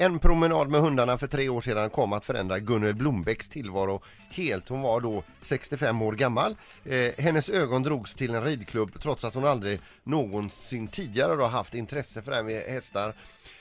En promenad med hundarna för tre år sedan kom att förändra Gunnel Blombäcks tillvaro helt. Hon var då 65 år gammal. Eh, hennes ögon drogs till en ridklubb trots att hon aldrig någonsin tidigare då haft intresse för det här med hästar.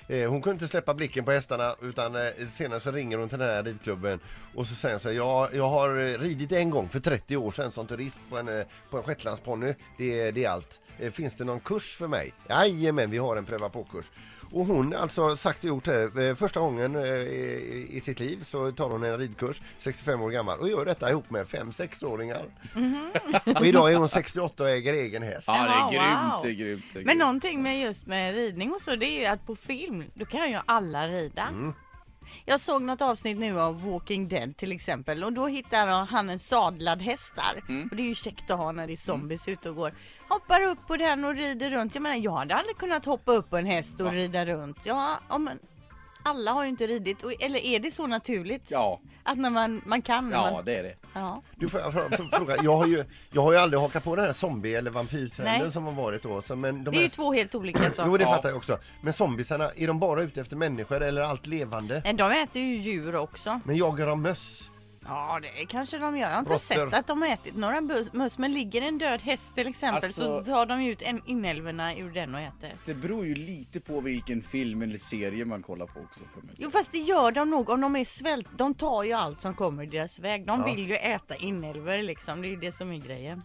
Eh, hon kunde inte släppa blicken på hästarna utan eh, senare så ringer hon till den här ridklubben och så säger hon så här, jag, jag har eh, ridit en gång för 30 år sedan som turist på en, eh, på en shetlandsponny. Det, det är allt. Eh, Finns det någon kurs för mig? Jajamän, vi har en pröva på-kurs. Och hon alltså sagt och gjort det. Eh, Första gången i i sitt liv så tar hon en ridkurs, 65 år gammal, och gör detta ihop med 5-6-åringar. Och idag är hon 68 och äger egen häst. Ja, det är grymt. wow. Det är grymt. Det är Men grymt. någonting med just med ridning och så, det är ju att på film, då kan ju alla rida. Jag såg något avsnitt nu av Walking Dead till exempel och då hittar han en sadlad häst där. Och det är ju käckt att ha när det är zombies ute och går. Hoppar upp på den och rider runt. Jag menar, jag hade aldrig kunnat hoppa upp på en häst och rida runt. Ja, ja, men alla har ju inte ridit. Och, eller är det så naturligt? Ja, Att när man, man kan? När ja man, det är det. ja. Du får jag frå- fråga, jag har ju, jag har ju aldrig hakat på den här zombie eller vampyrtrenden Nej. som har varit då. Så, men de Det är ju här, två helt olika saker. jo det Ja. fattar jag också. Men zombiesarna, är de bara ute efter människor eller allt levande? Men de äter ju djur också. Men jagar de möss? Ja, det kanske de gör. Jag har inte Råttor. sett att de har ätit några bus- möss, men ligger en död häst till exempel Alltså- så tar de ju ut en inälvorna ur den och äter. Det beror ju lite på vilken film eller serie man kollar på också. Kan man Jo säga. fast det gör de nog om de är svält. De tar ju allt som kommer i deras väg. De Ja. vill ju äta inälvor liksom. Det är ju det som är grejen.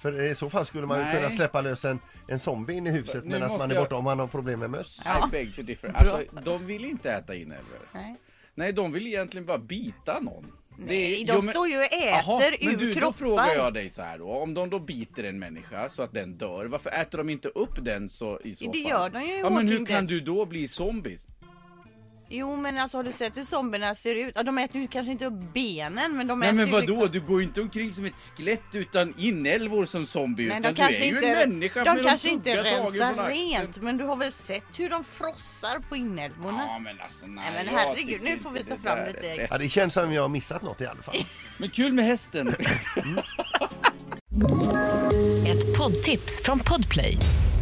För i så fall skulle man ju Nej. kunna släppa lös en, en zombie in i huset Nu medan måste man är jag- borta om man har problem med möss. Ja. I beg to differ. Alltså, de vill inte äta inälvor. Nej, Nej, de vill egentligen bara bita någon. Det Nej är- de jo, men- står ju och äter men ur du, kroppar. Då frågar jag dig så här då. Om de då biter en människa så att den dör, varför äter de inte upp den så i så Det fall? gör de ju i Ja, men hur kan du då bli zombies? Jo men alltså har du sett hur zombierna ser ut? Ja, de äter ju kanske inte upp benen men de Nej äter men ju vadå, liksom... du går ju inte omkring som ett skelett utan inälvor som zombie Nej, utan de kanske du är ju inte, en människa de med kanske de inte rensar rent men du har väl sett hur de frossar på inälvorna? Ja men alltså nej, Nej men herregud, nu får vi ta fram lite ägg. Ja, det känns som jag har missat något i alla fall. Men kul med hästen. Ett poddtips från Podplay.